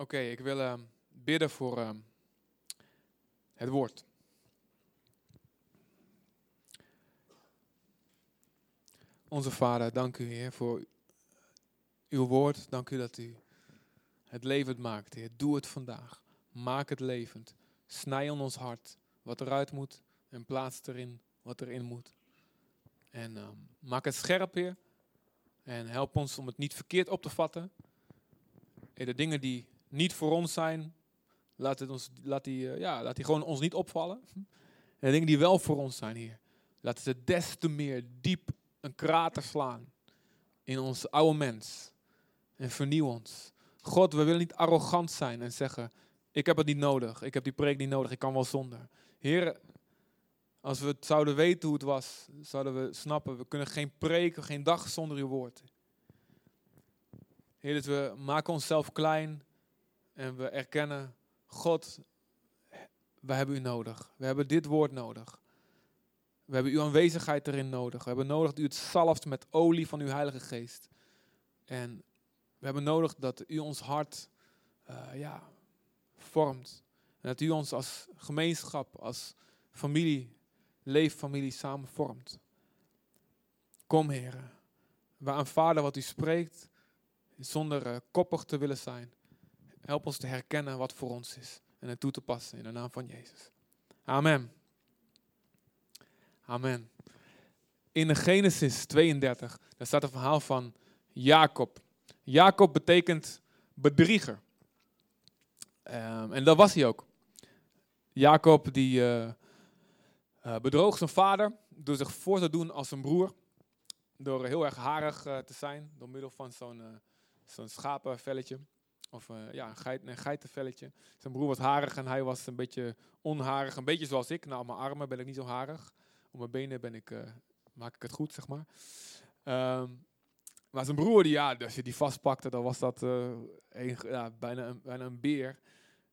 Oké, ik wil uh, bidden voor uh, het woord. Onze Vader, dank u Heer voor uw woord. Dank u dat u het levend maakt, Heer. Doe het vandaag. Maak het levend. Snij in ons hart wat eruit moet en plaats erin wat erin moet. En uh, maak het scherp, Heer. En help ons om het niet verkeerd op te vatten. En de dingen die niet voor ons zijn, laat, het ons, laat, die, ja, laat die gewoon ons niet opvallen. En de dingen die wel voor ons zijn, Heer, laat het des te meer diep een krater slaan in ons oude mens. En vernieuw ons. God, we willen niet arrogant zijn en zeggen, ik heb het niet nodig, ik heb die preek niet nodig, ik kan wel zonder. Heer, als we het zouden weten hoe het was, zouden we snappen, we kunnen geen preken, geen dag zonder uw woord. Heer, dat we maken onszelf klein en we erkennen, God, we hebben u nodig. We hebben dit woord nodig. We hebben uw aanwezigheid erin nodig. We hebben nodig dat u het zalft met olie van uw Heilige Geest. En we hebben nodig dat u ons hart uh, ja, vormt. En dat u ons als gemeenschap, als familie, leeffamilie samen vormt. Kom, heren. We aanvaarden wat u spreekt, zonder uh, koppig te willen zijn. Help ons te herkennen wat voor ons is en het toe te passen in de naam van Jezus. Amen. Amen. In de Genesis 32, daar staat een verhaal van Jacob. Jacob betekent bedrieger. Um, en dat was hij ook. Jacob die uh, bedroog zijn vader door zich voor te doen als zijn broer. Door heel erg harig uh, te zijn, door middel van zo'n zo'n schapenvelletje. Of ja, een, geit, een geitenvelletje. Zijn broer was harig en hij was een beetje onharig. Een beetje zoals ik. Nou, op mijn armen ben ik niet zo harig. Op mijn benen ben ik, maak ik het goed, zeg maar. Um, maar zijn broer, die, ja, als je die vastpakte, dan was dat een, ja, bijna, een, bijna een beer.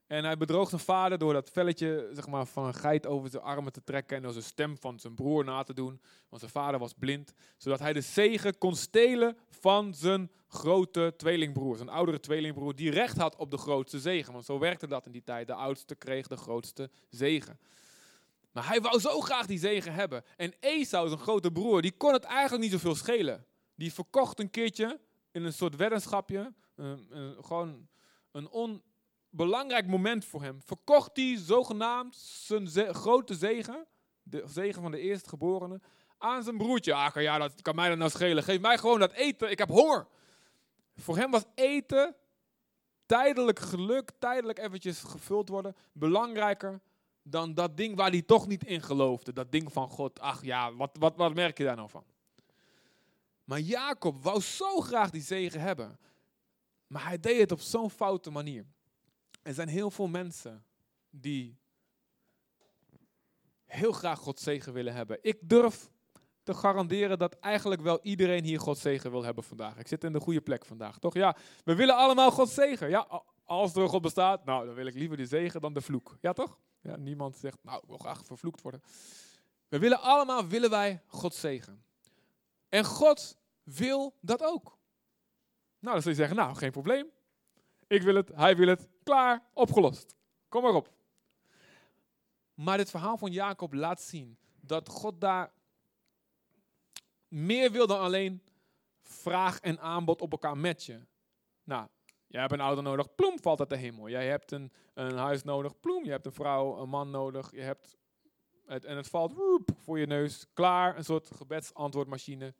En hij bedroog zijn vader door dat velletje zeg maar, van een geit over zijn armen te trekken en door zijn stem van zijn broer na te doen. Want zijn vader was blind. Zodat hij de zegen kon stelen van zijn grote tweelingbroer. Zijn oudere tweelingbroer die recht had op de grootste zegen. Want zo werkte dat in die tijd. De oudste kreeg de grootste zegen. Maar hij wou zo graag die zegen hebben. En Esau, zijn grote broer, die kon het eigenlijk niet zoveel schelen. Die verkocht een keertje in een soort weddenschapje. gewoon een on belangrijk moment voor hem. Verkocht hij zogenaamd zijn grote zegen, de zegen van de eerstgeborene, aan zijn broertje. Ah, ja, dat kan mij dan nou schelen. Geef mij gewoon dat eten, ik heb honger. Voor hem was eten, tijdelijk geluk, tijdelijk eventjes gevuld worden, belangrijker dan dat ding waar hij toch niet in geloofde. Dat ding van God. Ach ja, wat, wat, wat merk je daar nou van? Maar Jacob wou zo graag die zegen hebben. Maar hij deed het op zo'n foute manier. Er zijn heel veel mensen die heel graag Gods zegen willen hebben. Ik durf te garanderen dat eigenlijk wel iedereen hier Gods zegen wil hebben vandaag. Ik zit in de goede plek vandaag, toch? Ja, we willen allemaal Gods zegen. Ja, als er God bestaat, nou, dan wil ik liever die zegen dan de vloek. Ja, toch? Ja, niemand zegt, nou, ik wil graag vervloekt worden. We willen allemaal, willen wij Gods zegen. En God wil dat ook. Nou, dan zul je zeggen, nou, geen probleem. Ik wil het, hij wil het, klaar, opgelost. Kom maar op. Maar dit verhaal van Jacob laat zien dat God daar meer wil dan alleen vraag en aanbod op elkaar matchen. Nou, jij hebt een auto nodig, ploem, valt uit de hemel. Jij hebt een, een huis nodig, ploem. Je hebt een vrouw, een man nodig. Je hebt het, en het valt voor je neus, klaar. Een soort gebedsantwoordmachine.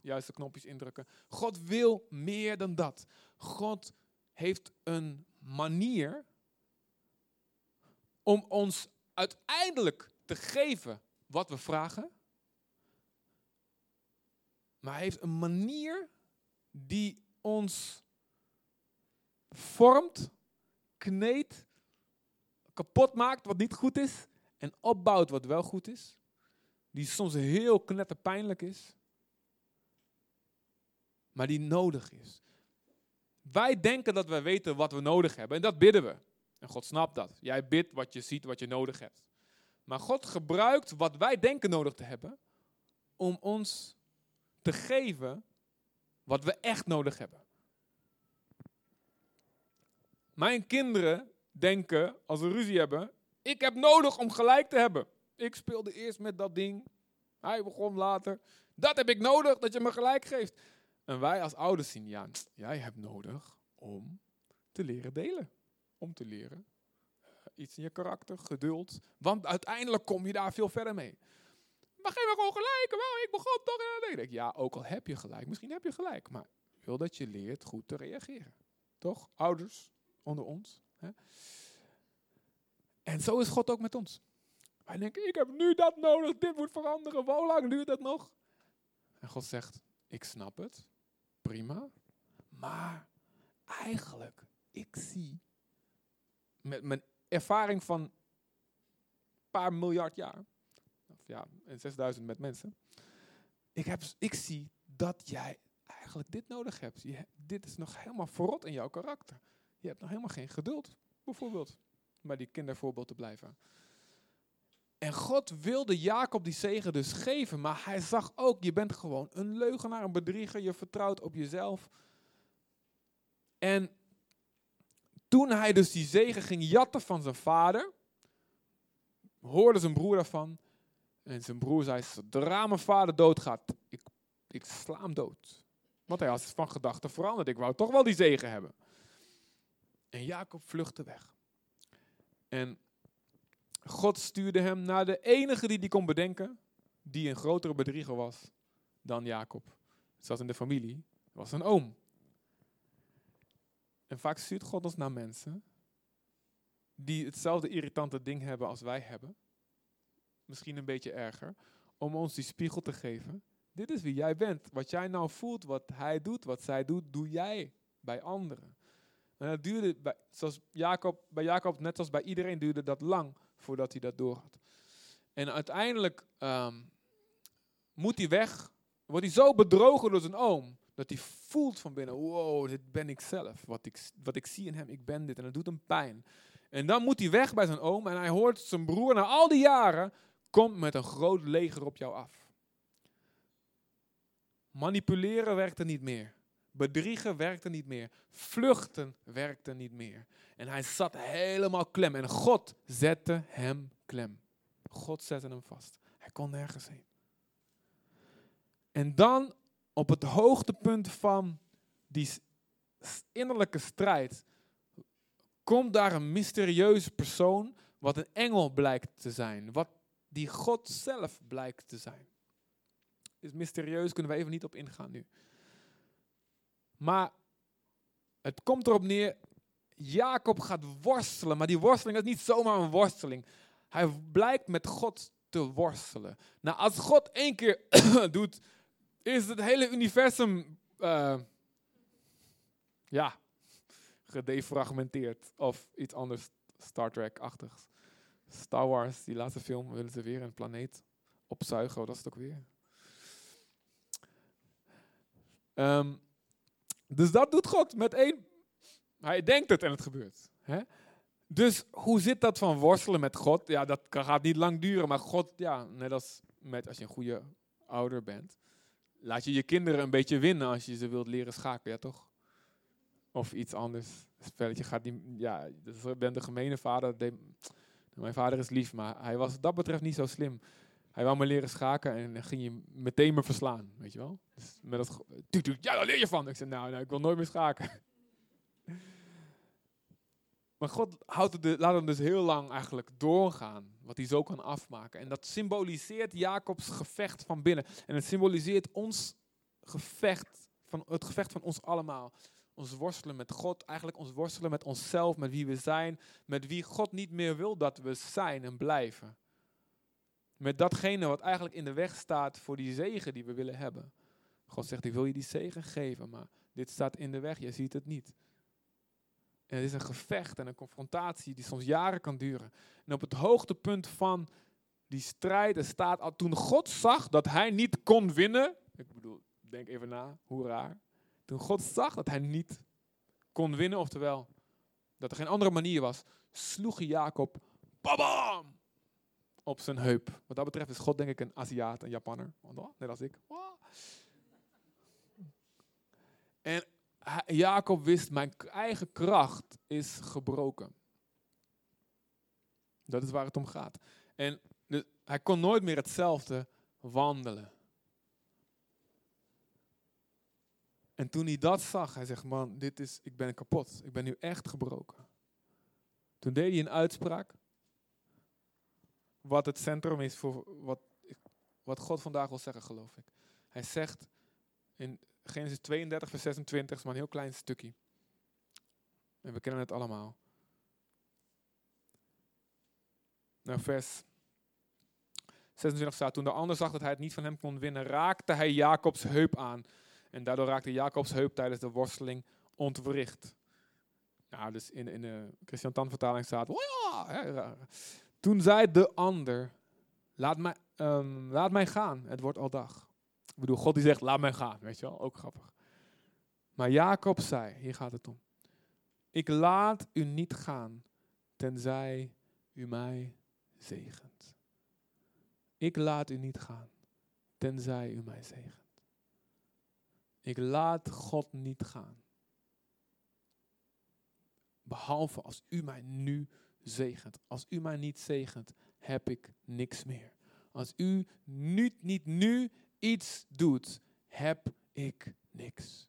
Juiste knopjes indrukken. God wil meer dan dat. God heeft een manier om ons uiteindelijk te geven wat we vragen. Maar hij heeft een manier die ons vormt, kneedt, kapot maakt wat niet goed is en opbouwt wat wel goed is. Die soms heel knetterpijnlijk is, maar die nodig is. Wij denken dat wij weten wat we nodig hebben en dat bidden we. En God snapt dat. Jij bidt wat je ziet, wat je nodig hebt. Maar God gebruikt wat wij denken nodig te hebben om ons te geven wat we echt nodig hebben. Mijn kinderen denken, als we ruzie hebben, ik heb nodig om gelijk te hebben. Ik speelde eerst met dat ding, hij begon later. Dat heb ik nodig, dat je me gelijk geeft. En wij als ouders zien, ja, jij hebt nodig om te leren delen. Om te leren eh, iets in je karakter, geduld. Want uiteindelijk kom je daar veel verder mee. Maar geef me gewoon gelijk, wel, ik begon toch. En ik denk, ja, ook al heb je gelijk, misschien heb je gelijk. Maar ik wil dat je leert goed te reageren. Toch? Ouders onder ons. Hè? En zo is God ook met ons. Wij denken, ik heb nu dat nodig, dit moet veranderen, hoe lang duurt dat nog? En God zegt, ik snap het, prima, maar eigenlijk, ik zie met mijn ervaring van een paar miljard jaar, of ja, en 6000 met mensen, ik, heb, ik zie dat jij eigenlijk dit nodig hebt. Je, dit is nog helemaal verrot in jouw karakter. Je hebt nog helemaal geen geduld, bijvoorbeeld, bij die kindervoorbeeld te blijven. En God wilde Jacob die zegen dus geven, maar hij zag ook, je bent gewoon een leugenaar, een bedrieger, je vertrouwt op jezelf. En toen hij dus die zegen ging jatten van zijn vader, hoorde zijn broer daarvan. En zijn broer zei, zodra mijn vader doodgaat, ik, ik sla hem dood. Want hij had van gedachten veranderd, ik wou toch wel die zegen hebben. En Jacob vluchtte weg. En God stuurde hem naar de enige die hij kon bedenken, die een grotere bedrieger was dan Jacob. Het zat in de familie, was een oom. En vaak stuurt God ons naar mensen die hetzelfde irritante ding hebben als wij hebben. Misschien een beetje erger. Om ons die spiegel te geven. Dit is wie jij bent. Wat jij nou voelt, wat hij doet, wat zij doet, doe jij bij anderen. En dat duurde, bij, zoals Jacob, bij Jacob, net als bij iedereen, duurde dat lang voordat hij dat door had. En uiteindelijk ehm, moet hij weg, wordt hij zo bedrogen door zijn oom, dat hij voelt van binnen, wow, dit ben ik zelf. Wat ik, wat ik zie in hem, ik ben dit. En dat doet hem pijn. En dan moet hij weg bij zijn oom en hij hoort zijn broer na al die jaren, komt met een groot leger op jou af. Manipuleren werkte niet meer. Bedriegen werkte niet meer. Vluchten werkte niet meer. En hij zat helemaal klem. En God zette hem klem. God zette hem vast. Hij kon nergens heen. En dan op het hoogtepunt van die innerlijke strijd komt daar een mysterieuze persoon wat een engel blijkt te zijn. Wat die God zelf blijkt te zijn. Is mysterieus, kunnen we even niet op ingaan nu. Maar het komt erop neer, Jacob gaat worstelen, maar die worsteling is niet zomaar een worsteling. Hij blijkt met God te worstelen. Nou, als God één keer doet, is het hele universum, uh, ja, gedefragmenteerd. Of iets anders Star Trek-achtigs. Star Wars, die laatste film, willen ze weer een planeet opzuigen. Wat is het ook weer? Um, dus dat doet God met één. Hij denkt het en het gebeurt. Hè? Dus hoe zit dat van worstelen met God? Ja, dat gaat niet lang duren, maar God, ja, net als met als je een goede ouder bent, laat je je kinderen een beetje winnen als je ze wilt leren schaken, ja toch? Of iets anders. Spelletje gaat niet, ja, dus ik ben de gemene vader. mijn vader is lief, maar hij was wat dat betreft niet zo slim. Hij wou me leren schaken en dan ging je meteen me verslaan, weet je wel. Dus met dat, ja, daar leer je van. Ik zei, nou, nou ik wil nooit meer schaken. Maar God houdt het, laat hem dus heel lang eigenlijk doorgaan, wat hij zo kan afmaken. En dat symboliseert Jacobs gevecht van binnen. En het symboliseert ons gevecht, van, het gevecht van ons allemaal. Ons worstelen met God, eigenlijk ons worstelen met onszelf, met wie we zijn, met wie God niet meer wil dat we zijn en blijven met datgene wat eigenlijk in de weg staat voor die zegen die we willen hebben. God zegt, ik wil je die zegen geven, maar dit staat in de weg, je ziet het niet. En het is een gevecht en een confrontatie die soms jaren kan duren. En op het hoogtepunt van die strijd, staat al toen God zag dat hij niet kon winnen. Ik bedoel, denk even na, hoe raar. Toen God zag dat hij niet kon winnen, oftewel dat er geen andere manier was, sloeg Jacob, babam, op zijn heup. Wat dat betreft is God denk ik een Aziat, een Japanner. Net als ik. En Jacob wist, mijn eigen kracht is gebroken. Dat is waar het om gaat. En hij kon nooit meer hetzelfde wandelen. En toen hij dat zag, hij zegt, man, dit is, ik ben kapot. Ik ben nu echt gebroken. Toen deed hij een uitspraak. Wat het centrum is voor wat, wat God vandaag wil zeggen, geloof ik. Hij zegt in Genesis 32, vers 26, is maar een heel klein stukje. En we kennen het allemaal. Nou, vers 26 staat, toen de ander zag dat hij het niet van hem kon winnen, raakte hij Jacobs heup aan. En daardoor raakte Jacobs heup tijdens de worsteling ontwricht. Nou, dus in, in de Christian Tan vertaling staat. Toen zei de ander, laat mij, ehm, laat mij gaan, het wordt al dag. Ik bedoel, God die zegt, laat mij gaan, weet je wel, ook grappig. Maar Jacob zei, hier gaat het om, ik laat u niet gaan, tenzij u mij zegent. Ik laat u niet gaan, tenzij u mij zegent. Ik laat God niet gaan. Behalve als u mij nu. Als u mij niet zegent, heb ik niks meer. Als u nu, niet nu iets doet, heb ik niks.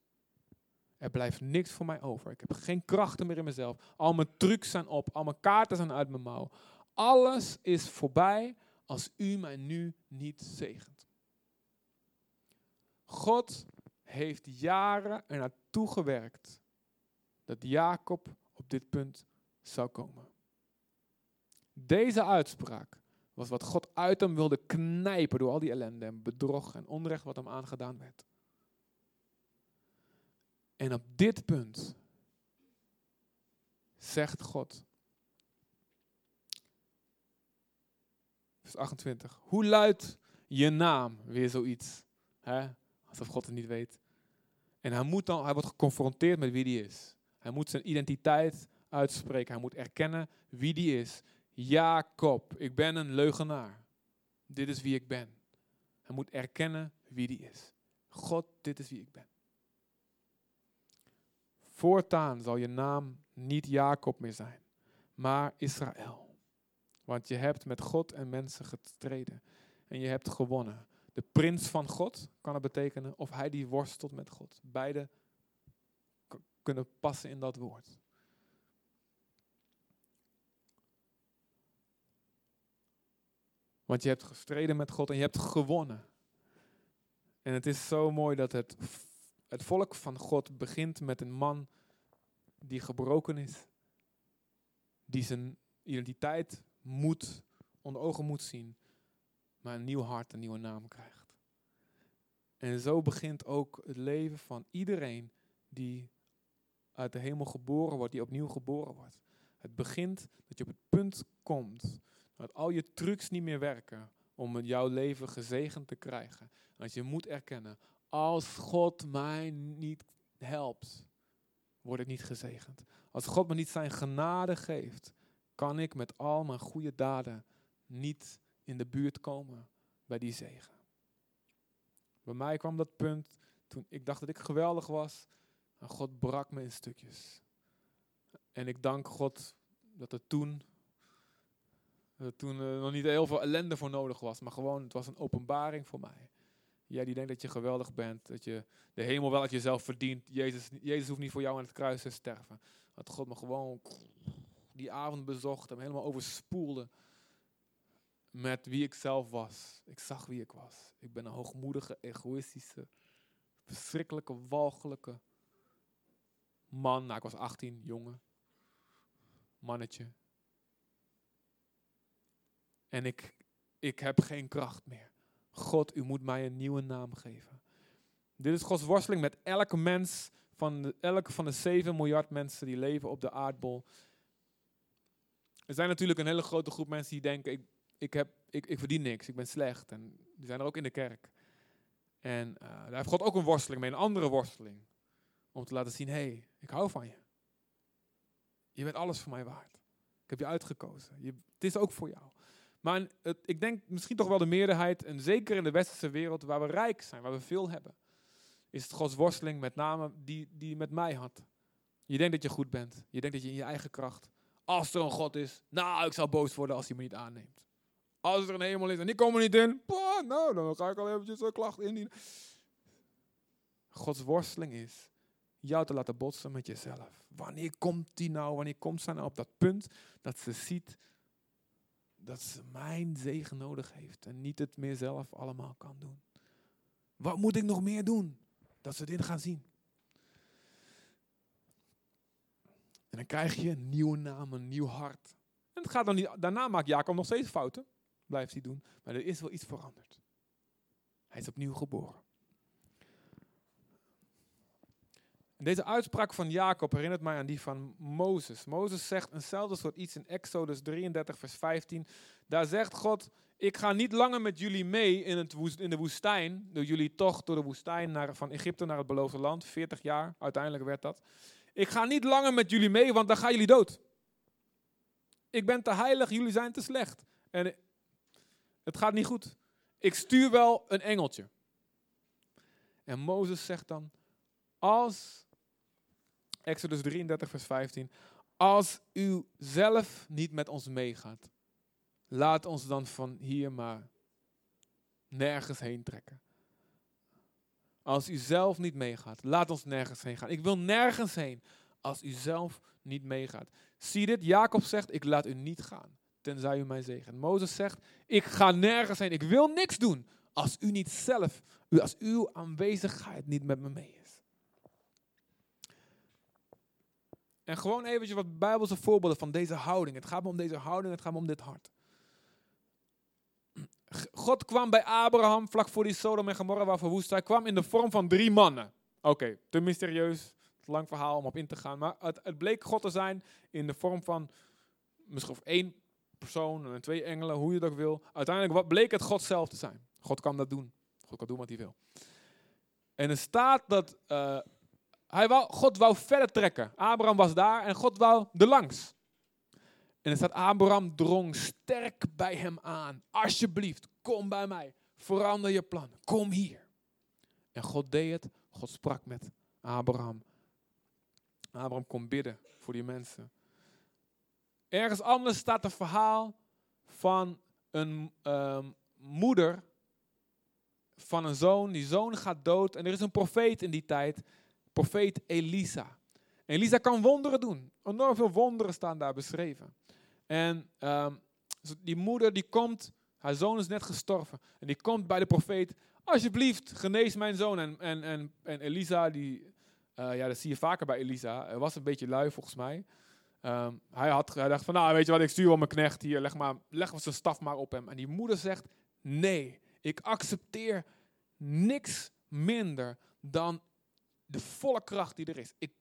Er blijft niks voor mij over. Ik heb geen krachten meer in mezelf. Al mijn trucs zijn op. Al mijn kaarten zijn uit mijn mouw. Alles is voorbij als u mij nu niet zegent. God heeft jaren er naartoe gewerkt dat Jacob op dit punt zou komen. Deze uitspraak was wat God uit hem wilde knijpen door al die ellende en bedrog en onrecht wat hem aangedaan werd. En op dit punt zegt God, vers 28, hoe luidt je naam? Weer zoiets. Hè? Alsof God het niet weet. En hij, moet dan, hij wordt geconfronteerd met wie hij is. Hij moet zijn identiteit uitspreken. Hij moet erkennen wie die is. Jacob, ik ben een leugenaar. Dit is wie ik ben. Hij moet erkennen wie die is. God, dit is wie ik ben. Voortaan zal je naam niet Jacob meer zijn, maar Israël. Want je hebt met God en mensen gestreden en je hebt gewonnen. De prins van God kan het betekenen, of hij die worstelt met God. Beide kunnen passen in dat woord. Want je hebt gestreden met God en je hebt gewonnen. En het is zo mooi dat het, het volk van God begint met een man die gebroken is. Die zijn identiteit moet, onder ogen moet zien. Maar een nieuw hart, een nieuwe naam krijgt. En zo begint ook het leven van iedereen die uit de hemel geboren wordt, die opnieuw geboren wordt. Het begint dat je op het punt komt dat al je trucs niet meer werken om jouw leven gezegend te krijgen. Want je moet erkennen, als God mij niet helpt, word ik niet gezegend. Als God me niet zijn genade geeft, kan ik met al mijn goede daden niet in de buurt komen bij die zegen. Bij mij kwam dat punt toen ik dacht dat ik geweldig was en God brak me in stukjes. En ik dank God dat er toen, er toen eh, nog niet heel veel ellende voor nodig was, maar gewoon het was een openbaring voor mij. Jij die denkt dat je geweldig bent, dat je de hemel wel uit jezelf verdient. Jezus, Jezus hoeft niet voor jou aan het kruis te sterven. Dat God me gewoon die avond bezocht me helemaal overspoelde met wie ik zelf was. Ik zag wie ik was. Ik ben een hoogmoedige, egoïstische, verschrikkelijke, walgelijke man. Nou, ik was 18, jongen. Mannetje. En ik, ik heb geen kracht meer. God, u moet mij een nieuwe naam geven. Dit is Gods worsteling met elke mens, van de, elke van de 7 miljard mensen die leven op de aardbol. Er zijn natuurlijk een hele grote groep mensen die denken, ik, ik, heb, ik, ik verdien niks, ik ben slecht. En die zijn er ook in de kerk. En uh, daar heeft God ook een worsteling mee, een andere worsteling. Om te laten zien, hé, hey, ik hou van je. Je bent alles voor mij waard. Ik heb je uitgekozen. Je, het is ook voor jou. Maar ik denk misschien toch wel de meerderheid, en zeker in de westerse wereld, waar we rijk zijn, waar we veel hebben, is het Gods worsteling met name die, die met mij had. Je denkt dat je goed bent. Je denkt dat je in je eigen kracht. Als er een God is, nou, ik zal boos worden als hij me niet aanneemt. Als er een hemel is en die komen niet in, nou, dan ga ik al eventjes een klacht indienen. Gods worsteling is jou te laten botsen met jezelf. Wanneer komt die nou? Wanneer komt ze nou op dat punt dat ze ziet dat ze mijn zegen nodig heeft en niet het meer zelf allemaal kan doen? Wat moet ik nog meer doen? Dat ze dit gaan zien. En dan krijg je een nieuwe naam, een nieuw hart. En het gaat dan niet, daarna maakt Jacob nog steeds fouten. Blijft hij doen. Maar er is wel iets veranderd. Hij is opnieuw geboren. Deze uitspraak van Jacob herinnert mij aan die van Mozes. Mozes zegt eenzelfde soort iets in Exodus 33, vers 15. Daar zegt God, ik ga niet langer met jullie mee in, het in de woestijn, door jullie tocht door de woestijn naar, van Egypte naar het beloofde land, 40 jaar, uiteindelijk werd dat. Ik ga niet langer met jullie mee, want dan gaan jullie dood. Ik ben te heilig, jullie zijn te slecht. En het gaat niet goed. Ik stuur wel een engeltje. En Mozes zegt dan, als, Exodus 33, vers 15, als u zelf niet met ons meegaat, laat ons dan van hier maar nergens heen trekken. Als u zelf niet meegaat, laat ons nergens heen gaan. Ik wil nergens heen als u zelf niet meegaat. Zie dit, Jacob zegt, ik laat u niet gaan, tenzij u mij zegen. Mozes zegt, ik ga nergens heen, ik wil niks doen als u niet zelf, als uw aanwezigheid niet met me mee is. En gewoon eventjes wat bijbelse voorbeelden van deze houding. Het gaat me om deze houding, het gaat me om dit hart. God kwam bij Abraham vlak voor die Sodom en Gomorra waar verwoest. Hij kwam in de vorm van drie mannen. Oké, te mysterieus, lang verhaal om op in te gaan. Maar het, bleek God te zijn in de vorm van misschien één persoon en twee engelen, hoe je dat wil. Uiteindelijk wat bleek het God zelf te zijn. God kan dat doen. God kan doen wat hij wil. En er staat dat uh, hij wou, God wou verder trekken. Abraham was daar en God wou er langs. En er staat, Abraham drong sterk bij hem aan. Alsjeblieft, kom bij mij. Verander je plan. Kom hier. En God deed het. God sprak met Abraham. Abraham kon bidden voor die mensen. Ergens anders staat een verhaal van een ehm, moeder van een zoon. Die zoon gaat dood. En er is een profeet in die tijd profeet Elisa. Elisa kan wonderen doen. Enorm veel wonderen staan daar beschreven. En ehm, die moeder die komt, haar zoon is net gestorven. En die komt bij de profeet, alsjeblieft, genees mijn zoon. En, en, en, en Elisa, die, uh, ja, dat zie je vaker bij Elisa, hij was een beetje lui volgens mij. Ehm, hij, had, hij dacht van, nou weet je wat, ik stuur wel mijn knecht hier, leg, maar, leg zijn staf maar op hem. En die moeder zegt, nee, ik accepteer niks minder dan de volle kracht die er is. Ik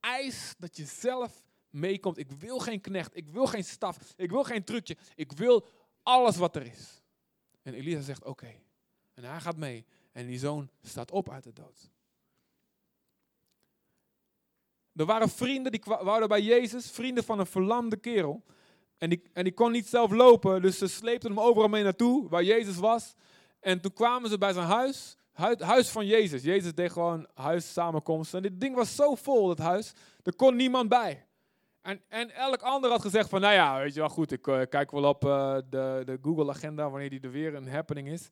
eis dat je zelf meekomt. Ik wil geen knecht, ik wil geen staf, ik wil geen trucje. Ik wil alles wat er is. En Elisa zegt oké. En hij gaat mee. En die zoon staat op uit de dood. Er waren vrienden die wouden bij Jezus, vrienden van een verlamde kerel. En die, en die kon niet zelf lopen, dus ze sleepten hem overal mee naartoe, waar Jezus was. En toen kwamen ze bij zijn huis Huis van Jezus. Jezus deed gewoon huissamenkomsten. En dit ding was zo vol, dat huis. Er kon niemand bij. En, en elk ander had gezegd van, nou ja, weet je wel, goed, ik uh, kijk wel op uh, de, de Google-agenda wanneer die er weer een happening is.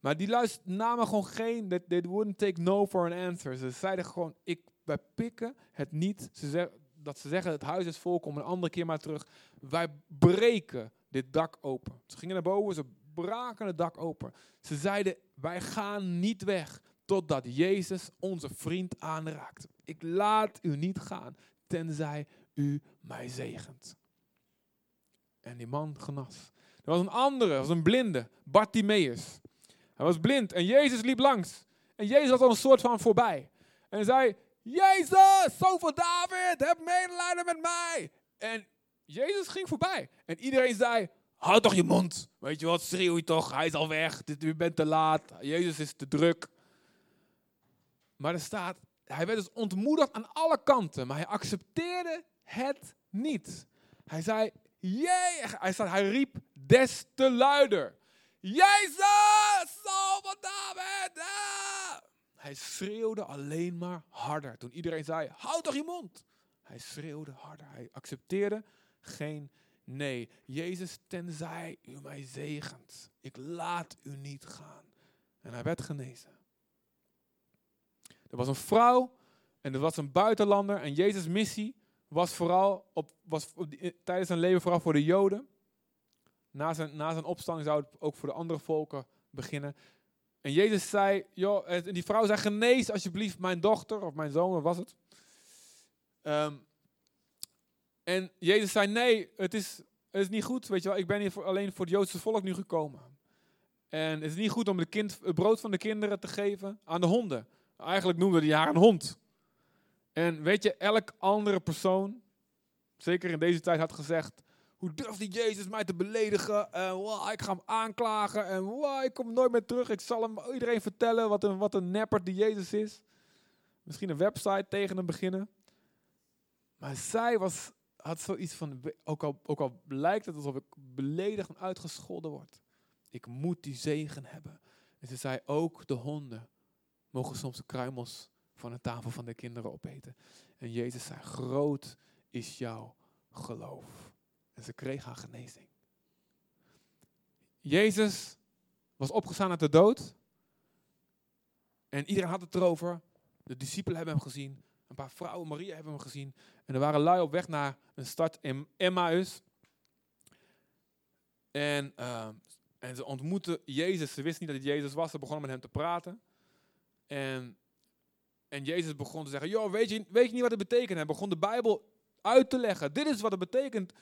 Maar die luistert, namen gewoon geen, they wouldn't take no for an answer. Ze zeiden gewoon, ik, wij pikken het niet. Ze zeg, dat ze zeggen, het huis is vol, kom een andere keer maar terug. Wij breken dit dak open. Ze gingen naar boven, ze braken het dak open. Ze zeiden, wij gaan niet weg totdat Jezus onze vriend aanraakt. Ik laat u niet gaan, tenzij u mij zegent. En die man genas. Er was een andere, was een blinde, Bartimaeus. Hij was blind en Jezus liep langs. En Jezus was al een soort van voorbij. En zei, Jezus, zoon van David, heb medelijden met mij. En Jezus ging voorbij. En iedereen zei, Houd toch je mond. Weet je wat, schreeuw je toch. Hij is al weg. U bent te laat. Jezus is te druk. Maar er staat, hij werd dus ontmoedigd aan alle kanten. Maar hij accepteerde het niet. Hij zei, jee. Hij, staat, hij riep des te luider. Jezus, van David. Hij schreeuwde alleen maar harder. Toen iedereen zei, houd toch je mond. Hij schreeuwde harder. Hij accepteerde geen nee. Jezus, tenzij u mij zegent. Ik laat u niet gaan. En hij werd genezen. Er was een vrouw en er was een buitenlander. En Jezus' missie was vooral op, was tijdens zijn leven vooral voor de Joden. Na zijn, na zijn opstanding zou het ook voor de andere volken beginnen. En Jezus zei, joh, en die vrouw zei, genees alsjeblieft mijn dochter of mijn zoon, was het? Ehm, en Jezus zei, nee, het is, het is niet goed, weet je wel, ik ben hier voor, alleen voor het Joodse volk nu gekomen. En het is niet goed om de kind, het brood van de kinderen te geven aan de honden. Eigenlijk noemde hij haar een hond. En weet je, elk andere persoon, zeker in deze tijd, had gezegd: Hoe durft die Jezus mij te beledigen? En wow, ik ga hem aanklagen. En wow, ik kom nooit meer terug. Ik zal hem iedereen vertellen wat een, wat een nepper die Jezus is. Misschien een website tegen hem beginnen. Maar zij was, had zoiets van: ook al, ook al lijkt het alsof ik beledigd en uitgescholden word, ik moet die zegen hebben. En ze zei: Ook de honden mogen soms de kruimels van de tafel van de kinderen opeten. En Jezus zei, groot is jouw geloof. En ze kreeg haar genezing. Jezus was opgestaan uit de dood. En iedereen had het erover. De discipelen hebben hem gezien. Een paar vrouwen, Maria, hebben hem gezien. En er waren lui op weg naar een stad in Emmaus. En, uh, en ze ontmoetten Jezus. Ze wisten niet dat het Jezus was. Ze begonnen met hem te praten. En en Jezus begon te zeggen, joh, weet je, weet je niet wat het betekent? Hij begon de Bijbel uit te leggen. Dit is wat het betekent.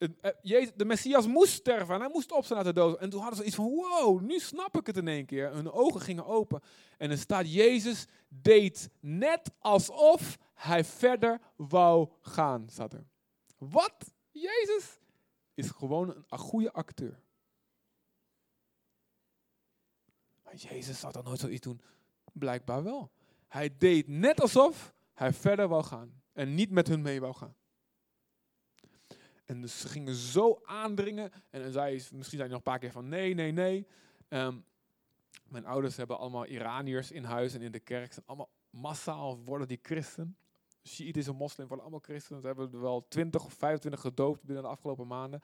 Eh, de Messias moest sterven en hij moest opstaan uit de dood. En toen hadden ze iets van, wow, nu snap ik het in één keer. Hun ogen gingen open. En er staat, Jezus deed net alsof hij verder wou gaan, staat er. Wat? Jezus is gewoon een, goede acteur. Maar Jezus zou dan nooit zoiets doen. Blijkbaar wel. Hij deed net alsof hij verder wou gaan en niet met hun mee wou gaan. En dus ze gingen zo aandringen. En zei, misschien hij nog een paar keer van nee, nee, nee. Ehm, mijn ouders hebben allemaal Iraniërs in huis en in de kerk. Zijn allemaal massaal worden die christen. Shiïtische moslim worden allemaal christen. Ze hebben er wel 20 of 25 gedoopt binnen de afgelopen maanden.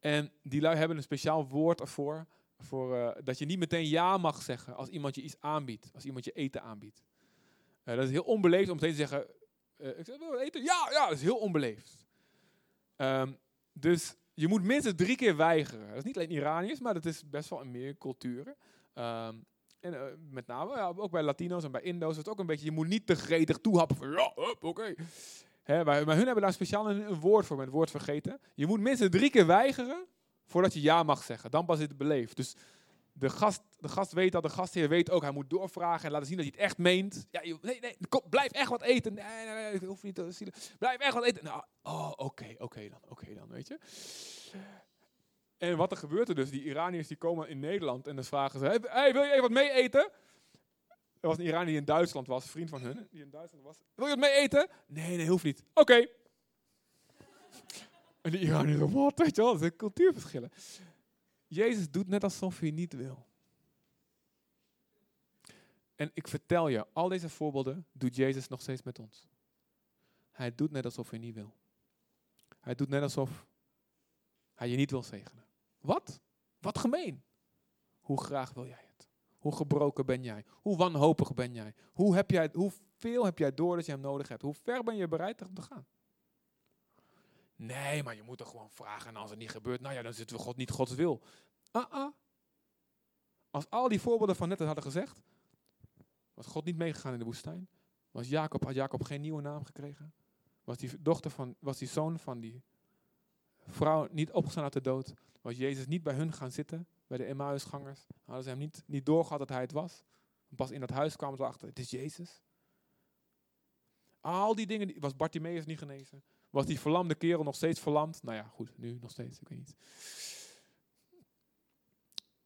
En die lui hebben een speciaal woord ervoor. Voor, uh, dat je niet meteen ja mag zeggen als iemand je iets aanbiedt. Als iemand je eten aanbiedt. Uh, dat is heel onbeleefd om meteen te zeggen, uh, ik wil eten? Ja, ja, dat is heel onbeleefd. Um, dus je moet minstens drie keer weigeren. Dat is niet alleen Iraniërs, maar dat is best wel in meer culturen. Um, en uh, met name, ja, ook bij Latino's en bij Indo's het ook een beetje, je moet niet te gretig toehappen van, ja, oké. Maar, hun hebben daar speciaal een, woord voor, met woord vergeten. Je moet minstens drie keer weigeren voordat je ja mag zeggen. Dan pas is het beleefd. Dus de gast, de gast weet dat, de gastheer weet ook, hij moet doorvragen en laten zien dat hij het echt meent. Ja, nee, nee, blijf echt wat eten. Nee, nee, nee, ik hoef niet te zien. Blijf echt wat eten. Nou, oh, oké, oké dan, oké dan, weet je. En wat er gebeurt er dus, die Iraniërs die komen in Nederland en dan vragen ze, hey, wil je even wat mee eten? Er was een Iranier die in Duitsland was, vriend van hun, die in Duitsland was. Wil je wat mee eten? Nee, nee, hoeft niet. Oké. En die Iraniërs, wat, weet je wel, zijn cultuurverschillen. Jezus doet net alsof hij niet wil. En ik vertel je, al deze voorbeelden doet Jezus nog steeds met ons. Hij doet net alsof hij niet wil. Hij doet net alsof hij je niet wil zegenen. Wat? Wat gemeen. Hoe graag wil jij het? Hoe gebroken ben jij? Hoe wanhopig ben jij? Hoe heb jij hoeveel heb jij door dat je hem nodig hebt? Hoe ver ben je bereid om te gaan? Nee, maar je moet er gewoon vragen. En als het niet gebeurt, nou ja, dan zitten we God niet Gods wil. Ah, ah. Als al die voorbeelden van net hadden gezegd, was God niet meegegaan in de woestijn. Was Jacob, had Jacob geen nieuwe naam gekregen. Was die, dochter van, was die zoon van die vrouw niet opgestaan uit de dood. Was Jezus niet bij hun gaan zitten, bij de Emmausgangers. Hadden ze hem niet, niet doorgehad dat hij het was. Pas in dat huis kwamen ze achter, het is Jezus. Al die dingen, was Bartimaeus niet genezen. Was die verlamde kerel nog steeds verlamd? Nou ja, goed, nu nog steeds, ik weet niet.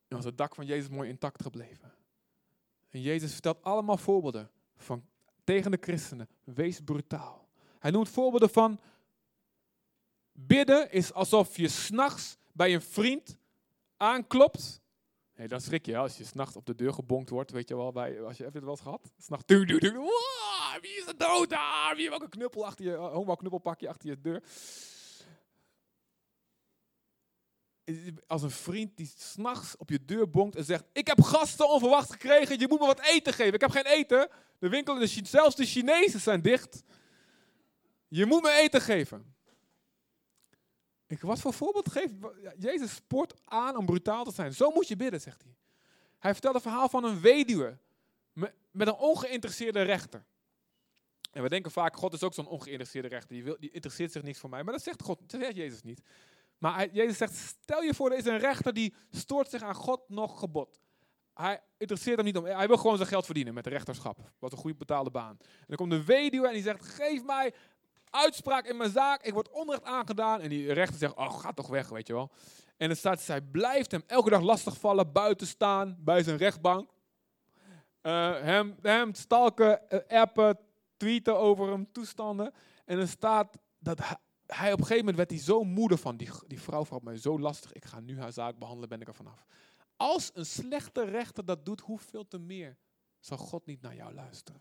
En was het dak van Jezus mooi intact gebleven. En Jezus vertelt allemaal voorbeelden van tegen de christenen. Wees brutaal. Hij noemt voorbeelden van bidden is alsof je s'nachts bij een vriend aanklopt. Nee, dan schrik je als je s'nachts op de deur gebonkt wordt, weet je wel. Bij, als je, je het wel eens gehad? S'nachts, wow, wie is er dood? Ah, wie heeft ook een knuppel achter je, uh, homo knuppelpakje achter je deur? Als een vriend die s'nachts op je deur bonkt en zegt, ik heb gasten onverwacht gekregen, je moet me wat eten geven. Ik heb geen eten. De winkel, de, zelfs de Chinezen zijn dicht. Je moet me eten geven. Ik, wat voor voorbeeld geeft Jezus spoort aan om brutaal te zijn. Zo moet je bidden, zegt hij. Hij vertelt een verhaal van een weduwe met een ongeïnteresseerde rechter. En we denken vaak, God is ook zo'n ongeïnteresseerde rechter. Die, wil, die interesseert zich niks voor mij. Maar dat zegt God, dat zegt Jezus niet. Maar hij, Jezus zegt, stel je voor, er is een rechter die stoort zich aan God nog gebod. Hij interesseert hem niet om, hij wil gewoon zijn geld verdienen met de rechterschap. Wat een goed betaalde baan. En dan komt de weduwe en die zegt, geef mij uitspraak in mijn zaak. Ik word onrecht aangedaan. En die rechter zegt, oh, ga toch weg, weet je wel. En dan staat, zij blijft hem elke dag lastigvallen, buiten staan, bij zijn rechtbank. Uh, hem, hem stalken, uh, appen, tweeten over hem, toestanden. En dan staat dat hij, op een gegeven moment werd hij zo moede van, die, die vrouw valt mij zo lastig, ik ga nu haar zaak behandelen, ben ik er vanaf. Als een slechte rechter dat doet, hoeveel te meer zal God niet naar jou luisteren?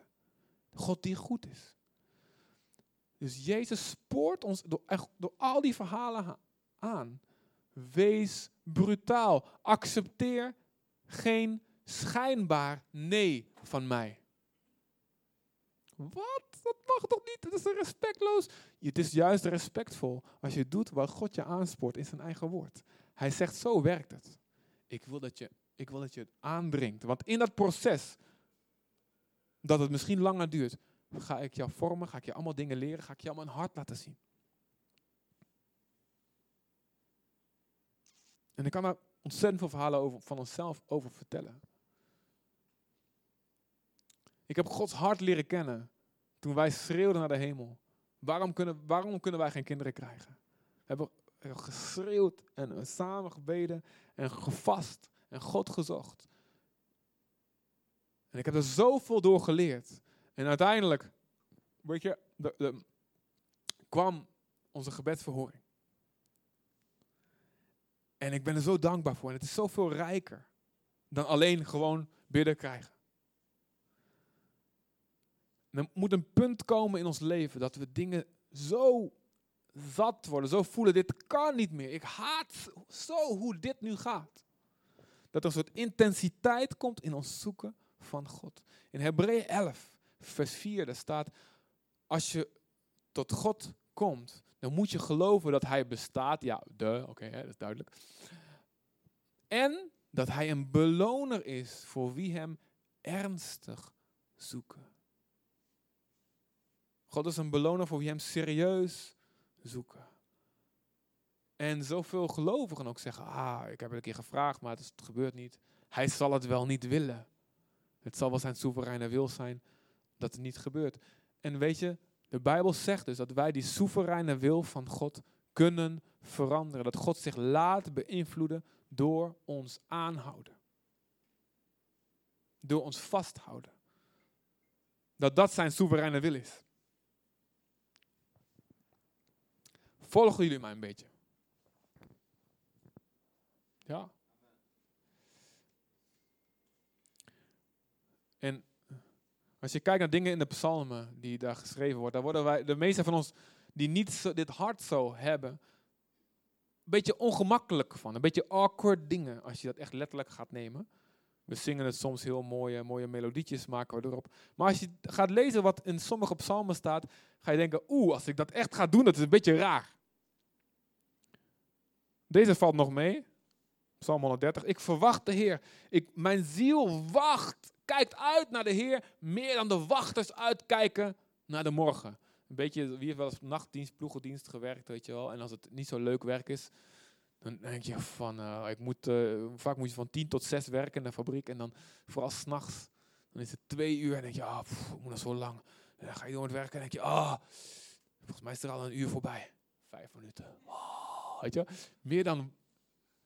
God die goed is. Dus Jezus spoort ons door, door al die verhalen aan. Wees brutaal. Accepteer geen schijnbaar nee van mij. Wat? Dat mag toch niet? Dat is respectloos. Het is juist respectvol als je doet wat God je aanspoort in zijn eigen woord. Hij zegt, zo werkt het. Ik wil dat je, ik wil dat je het aandringt. Want in dat proces, dat het misschien langer duurt, ga ik jou vormen, ga ik je allemaal dingen leren, ga ik je allemaal een hart laten zien. En ik kan daar ontzettend veel verhalen over, van onszelf over vertellen. Ik heb Gods hart leren kennen toen wij schreeuwden naar de hemel. Waarom kunnen, waarom kunnen wij geen kinderen krijgen? We hebben geschreeuwd en samen gebeden en gevast en God gezocht. En ik heb er zoveel door geleerd. En uiteindelijk, weet je, de, kwam onze gebedsverhoring. En ik ben er zo dankbaar voor. En het is zoveel rijker dan alleen gewoon bidden krijgen. Er moet een punt komen in ons leven dat we dingen zo zat worden, zo voelen, dit kan niet meer. Ik haat zo hoe dit nu gaat. Dat er een soort intensiteit komt in ons zoeken van God. In Hebreeën 11 vers 4, daar staat, als je tot God komt, dan moet je geloven dat Hij bestaat. Ja, de, oké, dat is duidelijk. En dat Hij een beloner is voor wie Hem ernstig zoeken. God is een beloner voor wie Hem serieus zoeken. En zoveel gelovigen ook zeggen, ah, ik heb het een keer gevraagd, maar het, gebeurt niet. Hij zal het wel niet willen. Het zal wel zijn soevereine wil zijn, dat het niet gebeurt. En weet je, de Bijbel zegt dus dat wij die soevereine wil van God kunnen veranderen. Dat God zich laat beïnvloeden door ons aanhouden. Door ons vasthouden. Dat dat zijn soevereine wil is. Volgen jullie mij een beetje? Ja? En als je kijkt naar dingen in de psalmen die daar geschreven worden, dan worden wij, de meeste van ons die niet dit hart zo hebben, een beetje ongemakkelijk van. Een beetje awkward dingen, als je dat echt letterlijk gaat nemen. We zingen het soms heel mooie, mooie melodietjes, maken erop. Maar als je gaat lezen wat in sommige psalmen staat, ga je denken, oeh, als ik dat echt ga doen, dat is een beetje raar. Deze valt nog mee. Psalm 130. Ik verwacht de Heer. Ik, mijn ziel wacht kijkt uit naar de Heer meer dan de wachters uitkijken naar de morgen. Een beetje, wie heeft wel eens nachtdienst, ploegendienst gewerkt, weet je wel. En als het niet zo leuk werk is, dan denk je van, uh, ik moet, uh, vaak moet je van tien tot zes werken in de fabriek. En dan vooral s'nachts, dan is het twee uur en denk je, ah, pff, ik moet nog zo lang. En dan ga je door het werken en denk je, ah, volgens mij is er al een uur voorbij. Vijf minuten. Oh, weet je, meer dan,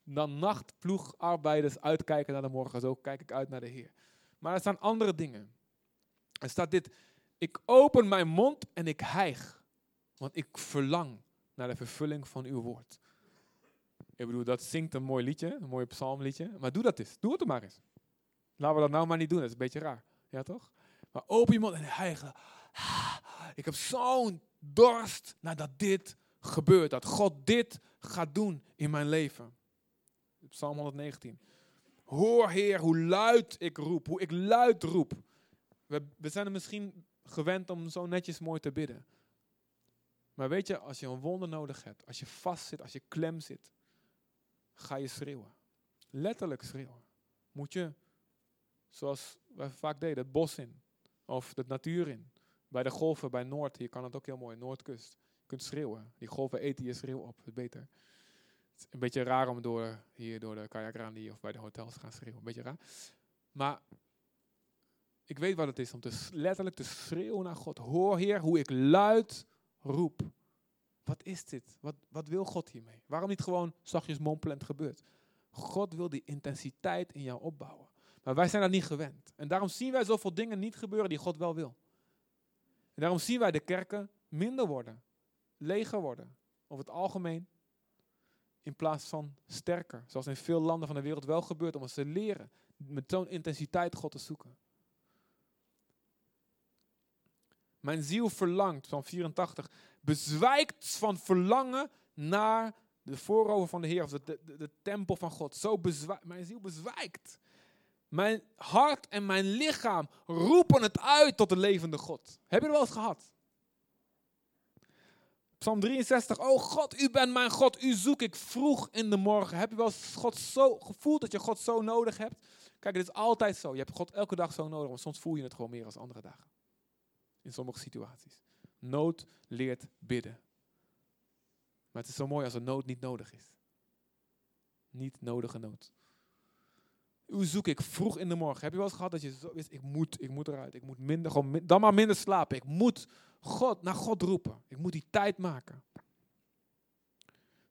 dan nachtploegarbeiders uitkijken naar de morgen. Zo kijk ik uit naar de Heer. Maar er staan andere dingen. Er staat dit, ik open mijn mond en ik hijg, want ik verlang naar de vervulling van uw woord. Ik bedoel, dat zingt een mooi liedje, een mooi psalmliedje. Maar doe dat eens. Doe het er maar eens. Laten we dat nou maar niet doen. Dat is een beetje raar. Ja, toch? Maar open je mond en hijgen. Ik heb zo'n dorst nadat dit gebeurt. Dat God dit gaat doen in mijn leven. Psalm 119. Hoor Heer hoe luid ik roep. Hoe ik luid roep. We, we zijn er misschien gewend om zo netjes mooi te bidden. Maar weet je, als je een wonder nodig hebt, als je vast zit, als je klem zit, ga je schreeuwen. Letterlijk schreeuwen. Moet je, zoals wij vaak deden, het bos in. Of de natuur in. Bij de golven, bij Noord, hier kan het ook heel mooi, Noordkust. Kunt schreeuwen. Die golven eten je schreeuw op, het beter. Is een beetje raar om door, hier door de kajakraan of bij de hotels te gaan schreeuwen. Een beetje raar. Maar ik weet wat het is om te, letterlijk te schreeuwen naar God. Hoor Heer hoe ik luid roep. Wat is dit? Wat, wat wil God hiermee? Waarom niet gewoon zachtjes mompelend gebeurt? God wil die intensiteit in jou opbouwen. Maar wij zijn dat niet gewend. En daarom zien wij zoveel dingen niet gebeuren die God wel wil. En daarom zien wij de kerken minder worden, leger worden, over het algemeen, in plaats van sterker. Zoals in veel landen van de wereld wel gebeurt, omdat ze leren met zo'n intensiteit God te zoeken. Mijn ziel verlangt, van 84, bezwijkt van verlangen naar de voorover van de Heer, of de, de, de tempel van God. Zo bezwijkt, mijn ziel bezwijkt. Mijn hart en mijn lichaam roepen het uit tot de levende God. Heb je er wel eens gehad? Psalm 63. Oh God, u bent mijn God. U zoek ik vroeg in de morgen. Heb je wel God zo gevoeld dat je God zo nodig hebt? Kijk, het is altijd zo. Je hebt God elke dag zo nodig, maar soms voel je het gewoon meer als andere dagen. In sommige situaties. Nood leert bidden. Maar het is zo mooi als een nood niet nodig is. Niet nodige nood. U zoek ik vroeg in de morgen. Heb je wel eens gehad dat je zo ik moet, ik moet eruit. Ik moet minder, dan maar minder slapen. Ik moet God, naar God roepen. Ik moet die tijd maken.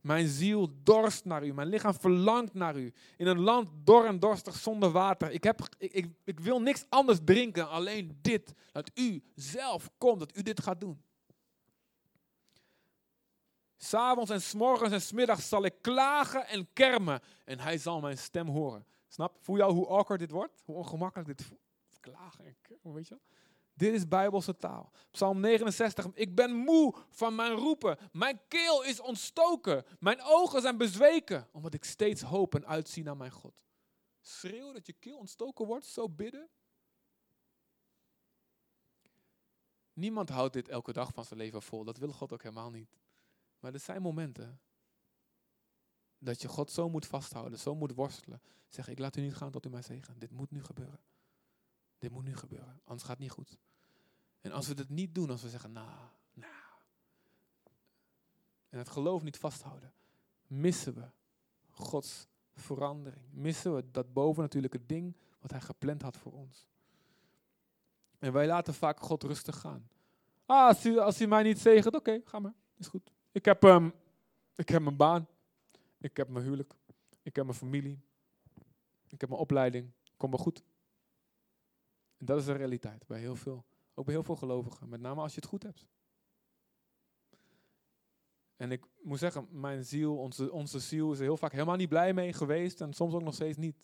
Mijn ziel dorst naar u. Mijn lichaam verlangt naar u. In een land dor en dorstig zonder water. Ik, heb, ik, ik, wil niks anders drinken, alleen dit. Dat u zelf komt, dat u dit gaat doen. S'avonds en s'morgens en s'middags zal ik klagen en kermen. En hij zal mijn stem horen. Snap? Voel je al hoe awkward dit wordt? Hoe ongemakkelijk dit voelt? Klagen en kermen, weet je Dit is bijbelse taal. Psalm 69. Ik ben moe van mijn roepen. Mijn keel is ontstoken. Mijn ogen zijn bezweken. Omdat ik steeds hoop en uitzie naar mijn God. Schreeuwen dat je keel ontstoken wordt. Zo bidden. Niemand houdt dit elke dag van zijn leven vol. Dat wil God ook helemaal niet. Maar er zijn momenten dat je God zo moet vasthouden, zo moet worstelen. Zeg, ik laat u niet gaan tot u mij zegen. Dit moet nu gebeuren. Dit moet nu gebeuren, anders gaat het niet goed. En als we dit niet doen, als we zeggen, nou, nou. En het geloof niet vasthouden, missen we Gods verandering. Missen we dat bovennatuurlijke ding wat hij gepland had voor ons. En wij laten vaak God rustig gaan. Ah, als u mij niet zegent, oké, ga maar, is goed. Ik heb, um, ik heb mijn baan. Ik heb mijn huwelijk. Ik heb mijn familie. Ik heb mijn opleiding. Kom wel goed. En dat is de realiteit bij heel veel, ook bij heel veel gelovigen. Met name als je het goed hebt. En ik moet zeggen, mijn ziel, onze, onze ziel is er heel vaak helemaal niet blij mee geweest. En soms ook nog steeds niet.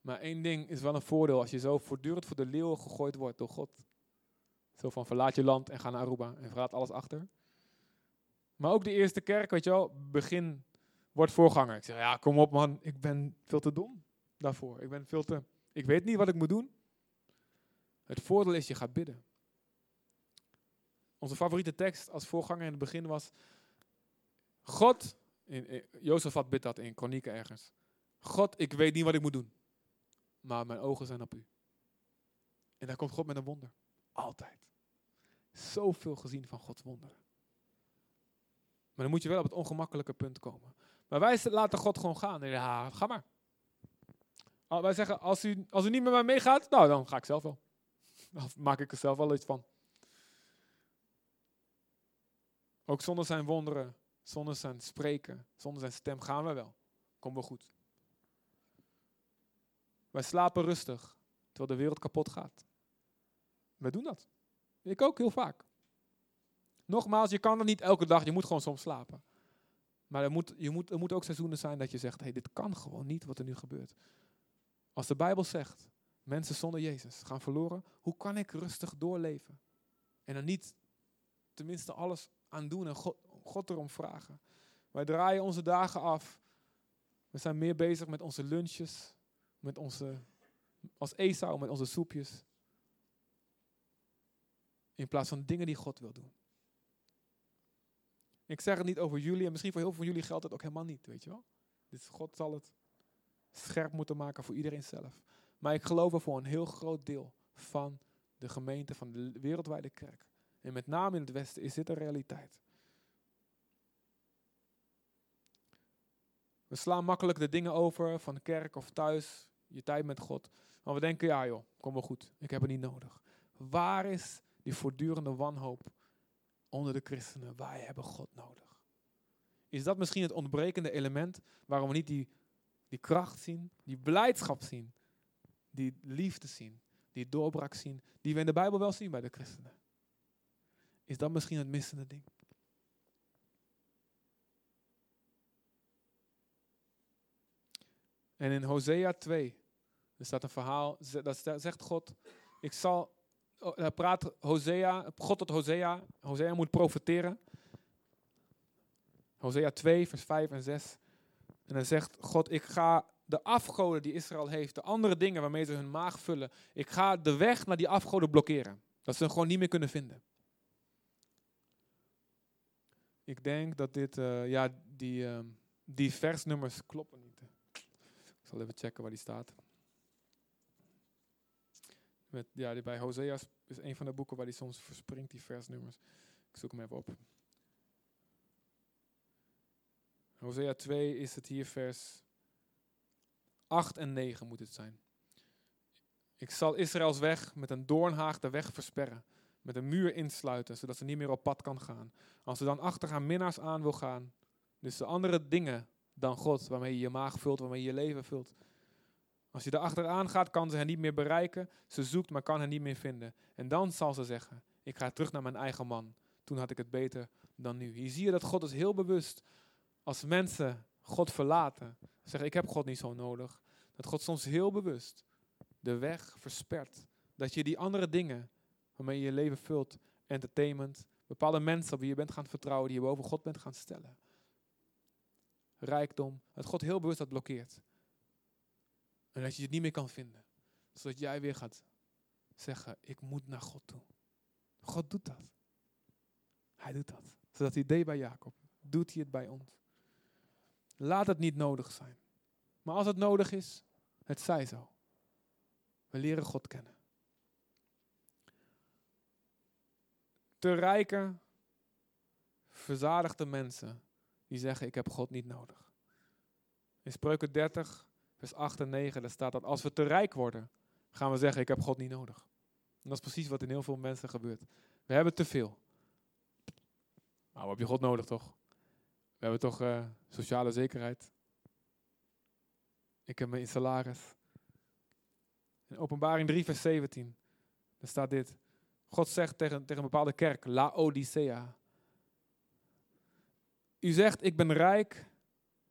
Maar één ding is wel een voordeel als je zo voortdurend voor de leeuwen gegooid wordt door God. Zo van verlaat je land en ga naar Aruba en verlaat alles achter. Maar ook de eerste kerk, weet je wel, begin wordt voorganger. Ik zeg, ja, kom op man, ik ben veel te dom daarvoor. Ik ben veel te, ik weet niet wat ik moet doen. Het voordeel is, je gaat bidden. Onze favoriete tekst als voorganger in het begin was, God, Jozef had bidt dat in Kronieken ergens. God, ik weet niet wat ik moet doen, maar mijn ogen zijn op u. En daar komt God met een wonder. Altijd. Zoveel gezien van Gods wonderen. Maar dan moet je wel op het ongemakkelijke punt komen. Maar wij laten God gewoon gaan. Ja, ga maar. Wij zeggen, als u, als u niet met mij meegaat, nou dan ga ik zelf wel. Maak ik er zelf wel iets van. Ook zonder zijn wonderen, zonder zijn spreken, zonder zijn stem gaan we wel. Komen we goed. Wij slapen rustig, terwijl de wereld kapot gaat. Wij doen dat. Ik ook heel vaak. Nogmaals, je kan er niet elke dag, je moet gewoon soms slapen. Maar er moet, je moet, er moeten ook seizoenen zijn dat je zegt, hey, dit kan gewoon niet wat er nu gebeurt. Als de Bijbel zegt, mensen zonder Jezus gaan verloren, hoe kan ik rustig doorleven? En dan niet tenminste alles aan doen en God, God erom vragen. Wij draaien onze dagen af. We zijn meer bezig met onze lunches, met onze, als Esau, met onze soepjes. In plaats van dingen die God wil doen. Ik zeg het niet over jullie en misschien voor heel veel van jullie geldt het ook helemaal niet, weet je wel. Dus God zal het scherp moeten maken voor iedereen zelf. Maar ik geloof er voor een heel groot deel van de gemeente, van de wereldwijde kerk. En met name in het Westen is dit een realiteit. We slaan makkelijk de dingen over van de kerk of thuis, je tijd met God. Maar we denken, ja joh, kom wel goed, ik heb het niet nodig. Waar is die voortdurende wanhoop onder de christenen? Wij hebben God nodig. Is dat misschien het ontbrekende element waarom we niet die, die kracht zien, die blijdschap zien, die liefde zien, die doorbraak zien, die we in de Bijbel wel zien bij de christenen? Is dat misschien het missende ding? En in Hosea 2, er staat een verhaal, dat zegt God, ik zal, oh, praat Hosea, God tot Hosea, Hosea moet profeteren. Hosea 2, vers 5 en 6. En dan zegt God, ik ga de afgoden die Israël heeft, de andere dingen waarmee ze hun maag vullen, ik ga de weg naar die afgoden blokkeren. Dat ze hem gewoon niet meer kunnen vinden. Ik denk dat dit, uh, ja, die, uh, die versnummers kloppen niet zal even checken waar die staat. Met, ja, die bij Hosea is een van de boeken waar die soms verspringt, die versnummers. Ik zoek hem even op. Hosea 2 is het hier vers 8 en 9 moet het zijn. Ik zal Israëls weg met een doornhaag de weg versperren, met een muur insluiten, zodat ze niet meer op pad kan gaan. Als ze dan achter haar minnaars aan wil gaan, dus de andere dingen dan God, waarmee je je maag vult, waarmee je je leven vult. Als je erachteraan gaat, kan ze hen niet meer bereiken. Ze zoekt, maar kan hen niet meer vinden. En dan zal ze zeggen, ik ga terug naar mijn eigen man. Toen had ik het beter dan nu. Hier zie je dat God is heel bewust, als mensen God verlaten, zeggen ik heb God niet zo nodig. Dat God soms heel bewust de weg verspert. Dat je die andere dingen waarmee je je leven vult, entertainment, bepaalde mensen op wie je bent gaan vertrouwen, die je boven God bent gaan stellen rijkdom, dat God heel bewust dat blokkeert. En dat je het niet meer kan vinden. Zodat jij weer gaat zeggen, ik moet naar God toe. God doet dat. Hij doet dat. Zodat hij deed bij Jacob, doet hij het bij ons. Laat het niet nodig zijn. Maar als het nodig is, het zij zo. We leren God kennen. Te rijke, verzadigde mensen die zeggen, ik heb God niet nodig. In Spreuken 30, vers 8 en 9, daar staat dat als we te rijk worden, gaan we zeggen, ik heb God niet nodig. En dat is precies wat in heel veel mensen gebeurt. We hebben te veel. Maar we heb je God nodig, toch? We hebben toch uh, sociale zekerheid. Ik heb mijn salaris. In openbaring 3, vers 17, daar staat dit. God zegt tegen, tegen een bepaalde kerk, Laodicea. U zegt, ik ben rijk,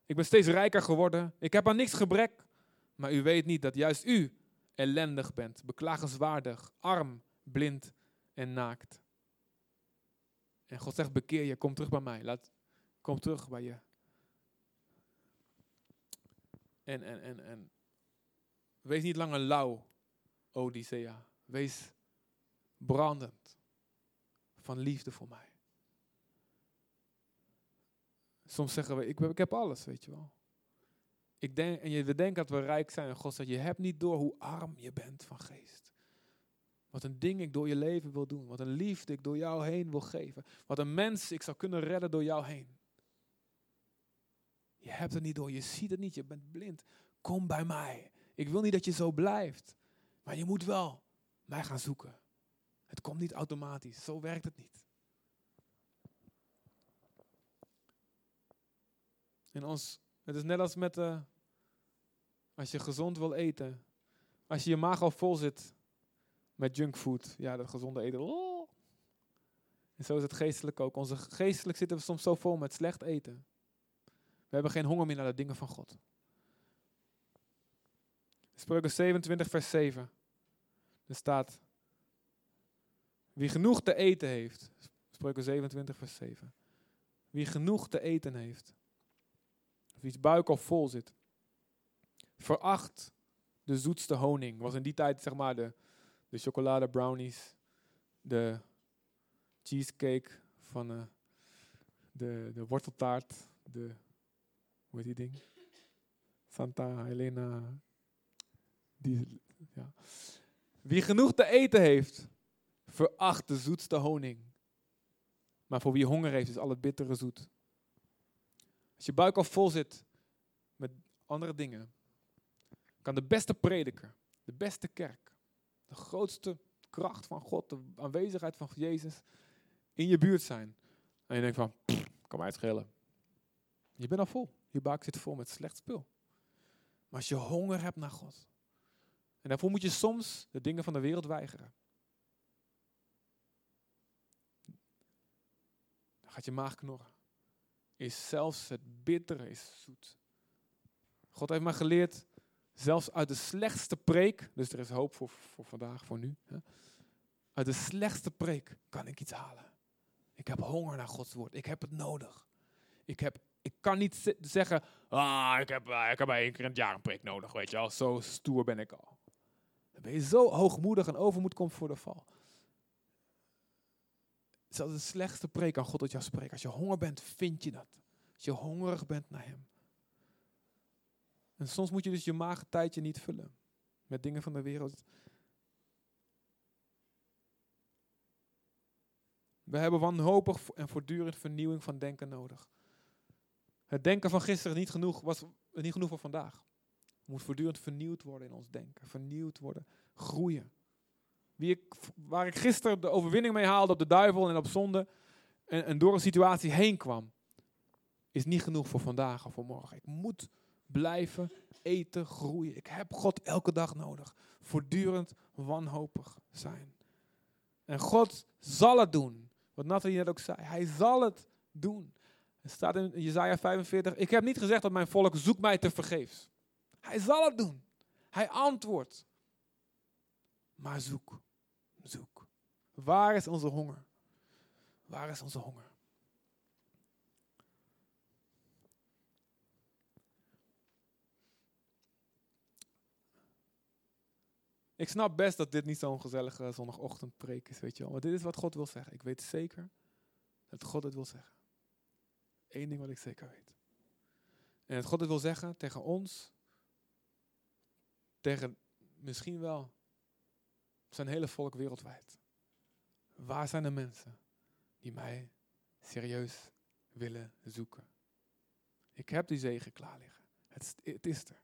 ik ben steeds rijker geworden, ik heb aan niks gebrek. Maar u weet niet dat juist u ellendig bent, beklagenswaardig, arm, blind en naakt. En God zegt, bekeer je, kom terug bij mij. Laat, kom terug bij je. En, en, en, en wees niet langer lauw, Odyssea. Wees brandend van liefde voor mij. Soms zeggen we, ik, ik heb alles, weet je wel. Ik denk, en we denken dat we rijk zijn en God zegt, je hebt niet door hoe arm je bent van geest. Wat een ding ik door je leven wil doen. Wat een liefde ik door jou heen wil geven. Wat een mens ik zou kunnen redden door jou heen. Je hebt het niet door, je ziet het niet, je bent blind. Kom bij mij. Ik wil niet dat je zo blijft. Maar je moet wel mij gaan zoeken. Het komt niet automatisch, zo werkt het niet. En ons, het is net als met, uh, als je gezond wil eten. Als je je maag al vol zit met junkfood, ja, dat gezonde eten. Oh. En zo is het geestelijk ook. Onze geestelijk zitten we soms zo vol met slecht eten. We hebben geen honger meer naar de dingen van God. Spreuken 27, vers 7. Er staat, wie genoeg te eten heeft. Spreuken 27, vers 7. Wie genoeg te eten heeft. Of wie's buik al vol zit. Veracht de zoetste honing. Was in die tijd zeg maar de, de chocolade brownies. De cheesecake van uh, de, de worteltaart. De, hoe heet die ding? Santa Helena. Die, ja. Wie genoeg te eten heeft, veracht de zoetste honing. Maar voor wie honger heeft, is al het bittere zoet. Als je buik al vol zit met andere dingen, kan de beste prediker, de beste kerk, de grootste kracht van God, de aanwezigheid van Jezus in je buurt zijn. En je denkt van, kan mij het schelen. Je bent al vol. Je buik zit vol met slecht spul. Maar als je honger hebt naar God, en daarvoor moet je soms de dingen van de wereld weigeren. Dan gaat je maag knorren. Is zelfs het bittere is zoet. God heeft mij geleerd, zelfs uit de slechtste preek, dus er is hoop voor, voor vandaag, voor nu. Hè, uit de slechtste preek kan ik iets halen. Ik heb honger naar Gods woord. Ik heb het nodig. Ik, heb, ik kan niet zeggen, ah, ik heb, uh, ik heb één keer in het jaar een preek nodig, weet je wel. Zo stoer ben ik al. Dan ben je zo hoogmoedig en overmoed komt voor de val. Zelfs de slechtste preek kan God tot jou spreken. Als je honger bent, vind je dat. Als je hongerig bent naar Hem. En soms moet je dus je maag tijdje niet vullen met dingen van de wereld. We hebben wanhopig en voortdurend vernieuwing van denken nodig. Het denken van gisteren niet genoeg, was niet genoeg voor vandaag. Het moet voortdurend vernieuwd worden in ons denken. Vernieuwd worden, groeien. Wie waar ik gisteren de overwinning mee haalde op de duivel en op zonde en, en door een situatie heen kwam, is niet genoeg voor vandaag of voor morgen. Ik moet blijven eten, groeien. Ik heb God elke dag nodig. Voortdurend wanhopig zijn. En God zal het doen. Wat Nathalie net ook zei. Hij zal het doen. Er staat in Jezaja 45. Ik heb niet gezegd dat mijn volk zoekt mij te vergeefs. Hij zal het doen. Hij antwoordt. Maar zoek. Zoek. Waar is onze honger? Waar is onze honger? Ik snap best dat dit niet zo'n gezellige zondagochtendpreek is, weet je wel. Maar dit is wat God wil zeggen. Ik weet zeker dat God het wil zeggen. Eén ding wat ik zeker weet. En dat God het wil zeggen tegen ons, tegen misschien wel zijn hele volk wereldwijd. Waar zijn de mensen die mij serieus willen zoeken? Ik heb die zegen klaar liggen. Het, het is er.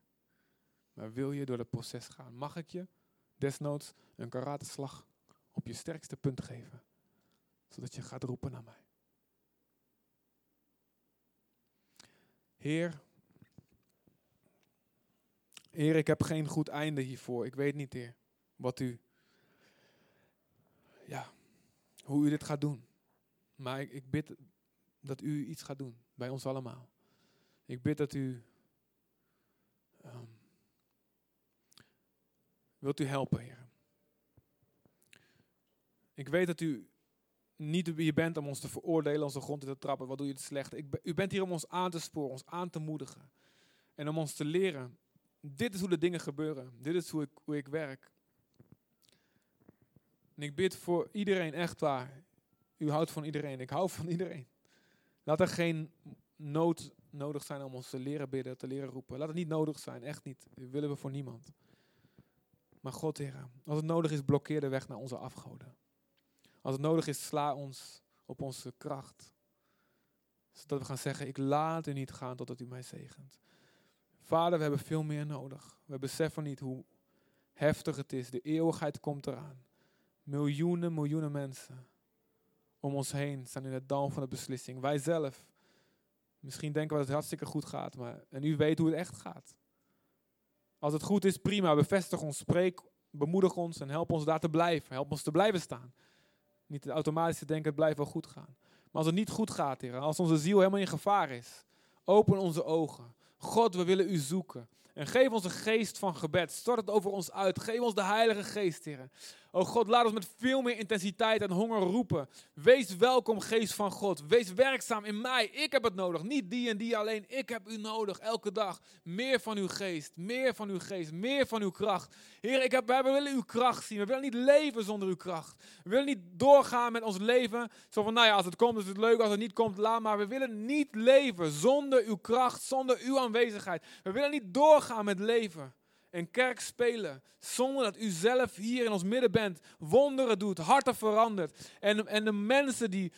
Maar wil je door het proces gaan? Mag ik je desnoods een karateslag op je sterkste punt geven? Zodat je gaat roepen naar mij. Heer, Heer, ik heb geen goed einde hiervoor. Ik weet niet, Heer, wat u, ja, hoe u dit gaat doen. Maar ik, ik bid dat u iets gaat doen bij ons allemaal. Ik bid dat u, um, wilt u helpen, Heer. Ik weet dat u niet wie je bent om ons te veroordelen, onze grond te trappen. Wat doe je het slecht? Ik, u bent hier om ons aan te sporen, ons aan te moedigen. En om ons te leren dit is hoe de dingen gebeuren. Dit is hoe ik, hoe ik werk. En ik bid voor iedereen, echt waar. U houdt van iedereen. Ik hou van iedereen. Laat er geen nood nodig zijn om ons te leren bidden, te leren roepen. Laat het niet nodig zijn, echt niet. Dat willen we voor niemand. Maar God, Heer, als het nodig is, blokkeer de weg naar onze afgoden. Als het nodig is, sla ons op onze kracht. Zodat we gaan zeggen, ik laat u niet gaan totdat u mij zegent. Vader, we hebben veel meer nodig. We beseffen niet hoe heftig het is. De eeuwigheid komt eraan. Miljoenen, miljoenen mensen om ons heen staan in het dal van de beslissing. Wij zelf. Misschien denken we dat het hartstikke goed gaat, maar en u weet hoe het echt gaat. Als het goed is, prima. Bevestig ons, spreek, bemoedig ons en help ons daar te blijven. Help ons te blijven staan. Niet automatisch te denken, het blijft wel goed gaan. Maar als het niet goed gaat, Heer, als onze ziel helemaal in gevaar is, Open onze ogen. God, we willen u zoeken. En geef ons een geest van gebed. Stort het over ons uit. Geef ons de Heilige Geest, Heer. O God, laat ons met veel meer intensiteit en honger roepen. Wees welkom, Geest van God. Wees werkzaam in mij. Ik heb het nodig. Niet die en die alleen. Ik heb u nodig elke dag. Meer van uw geest. Meer van uw geest. Meer van uw kracht. Heer, ik heb, we willen uw kracht zien. We willen niet leven zonder uw kracht. We willen niet doorgaan met ons leven. Zo van, nou ja, als het komt is het leuk. Als het niet komt, laat maar. We willen niet leven zonder uw kracht, zonder uw aanwezigheid. We willen niet doorgaan met leven en kerk spelen. Zonder dat u zelf hier in ons midden bent. Wonderen doet, harten verandert. En, en de mensen die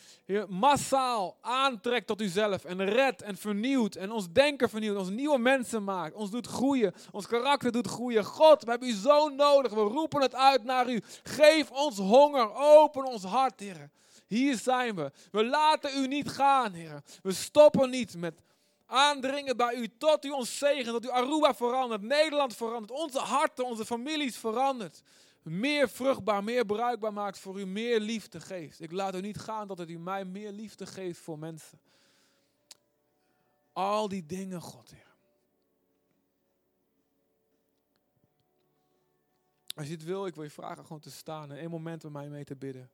massaal aantrekt tot uzelf. En redt en vernieuwt. En ons denken vernieuwt. Ons nieuwe mensen maakt. Ons doet groeien. Ons karakter doet groeien. God, we hebben u zo nodig. We roepen het uit naar u. Geef ons honger. Open ons hart, Heer. Hier zijn we. We laten u niet gaan, Heer. We stoppen niet met aandringen bij u tot u ons zegen, dat u Aruba verandert, Nederland verandert, onze harten, onze families verandert. Meer vruchtbaar, meer bruikbaar maakt voor u, meer liefde geeft. Ik laat u niet gaan dat het u mij meer liefde geeft voor mensen. Al die dingen, God, Heer. Als je het wil, ik wil je vragen gewoon te staan en één moment met mij mee te bidden.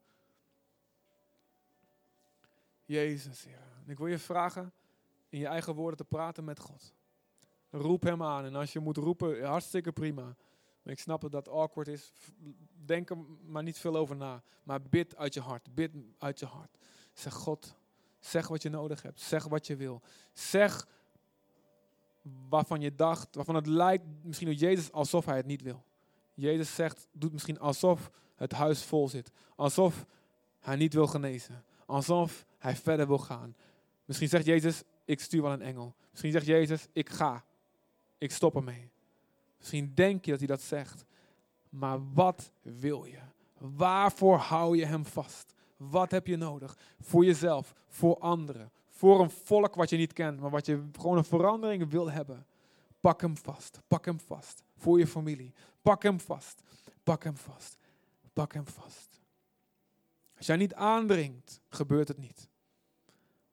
Jezus, Heer. ik wil je vragen in je eigen woorden te praten met God. Roep hem aan. En als je moet roepen, hartstikke prima. Maar ik snap dat dat awkward is. Denk er maar niet veel over na. Maar bid uit je hart. Bid uit je hart. Zeg God, zeg wat je nodig hebt. Zeg wat je wil. Zeg waarvan je dacht, waarvan het lijkt misschien op Jezus alsof hij het niet wil. Jezus zegt, doet misschien alsof het huis vol zit. Alsof hij niet wil genezen. Alsof hij verder wil gaan. Misschien zegt Jezus, ik stuur wel een engel. Misschien zegt Jezus, ik ga. Ik stop ermee. Misschien denk je dat hij dat zegt. Maar wat wil je? Waarvoor hou je hem vast? Wat heb je nodig? Voor jezelf, voor anderen, voor een volk wat je niet kent, maar wat je gewoon een verandering wil hebben. Pak hem vast, pak hem vast. Voor je familie. Pak hem vast, pak hem vast, pak hem vast. Als jij niet aandringt, gebeurt het niet.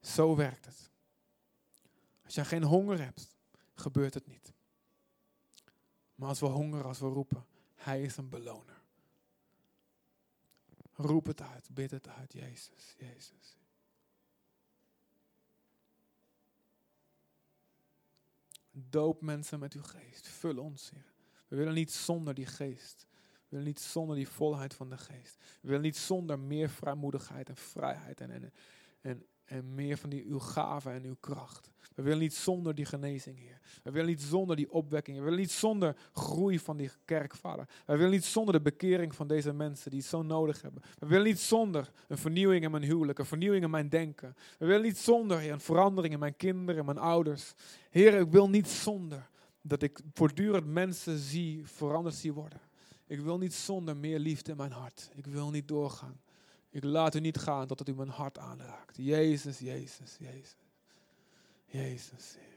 Zo werkt het. Als jij geen honger hebt, gebeurt het niet. Maar als we hongeren, als we roepen, Hij is een beloner. Roep het uit, bid het uit, Jezus, Jezus. Doop mensen met uw geest. Vul ons, Heer. We willen niet zonder die geest. We willen niet zonder die volheid van de geest. We willen niet zonder meer vrijmoedigheid en vrijheid en, en, en, en meer van die, uw gave en uw kracht. We willen niet zonder die genezing, Heer. We willen niet zonder die opwekking. We willen niet zonder groei van die kerk, Vader. We willen niet zonder de bekering van deze mensen die het zo nodig hebben. We willen niet zonder een vernieuwing in mijn huwelijk, een vernieuwing in mijn denken. We willen niet zonder een verandering in mijn kinderen, mijn ouders. Heer, ik wil niet zonder dat ik voortdurend mensen zie, veranderd zie worden. Ik wil niet zonder meer liefde in mijn hart. Ik wil niet doorgaan. Ik laat u niet gaan totdat u mijn hart aanraakt. Jezus, Jezus, Jezus. Jezus, Heer.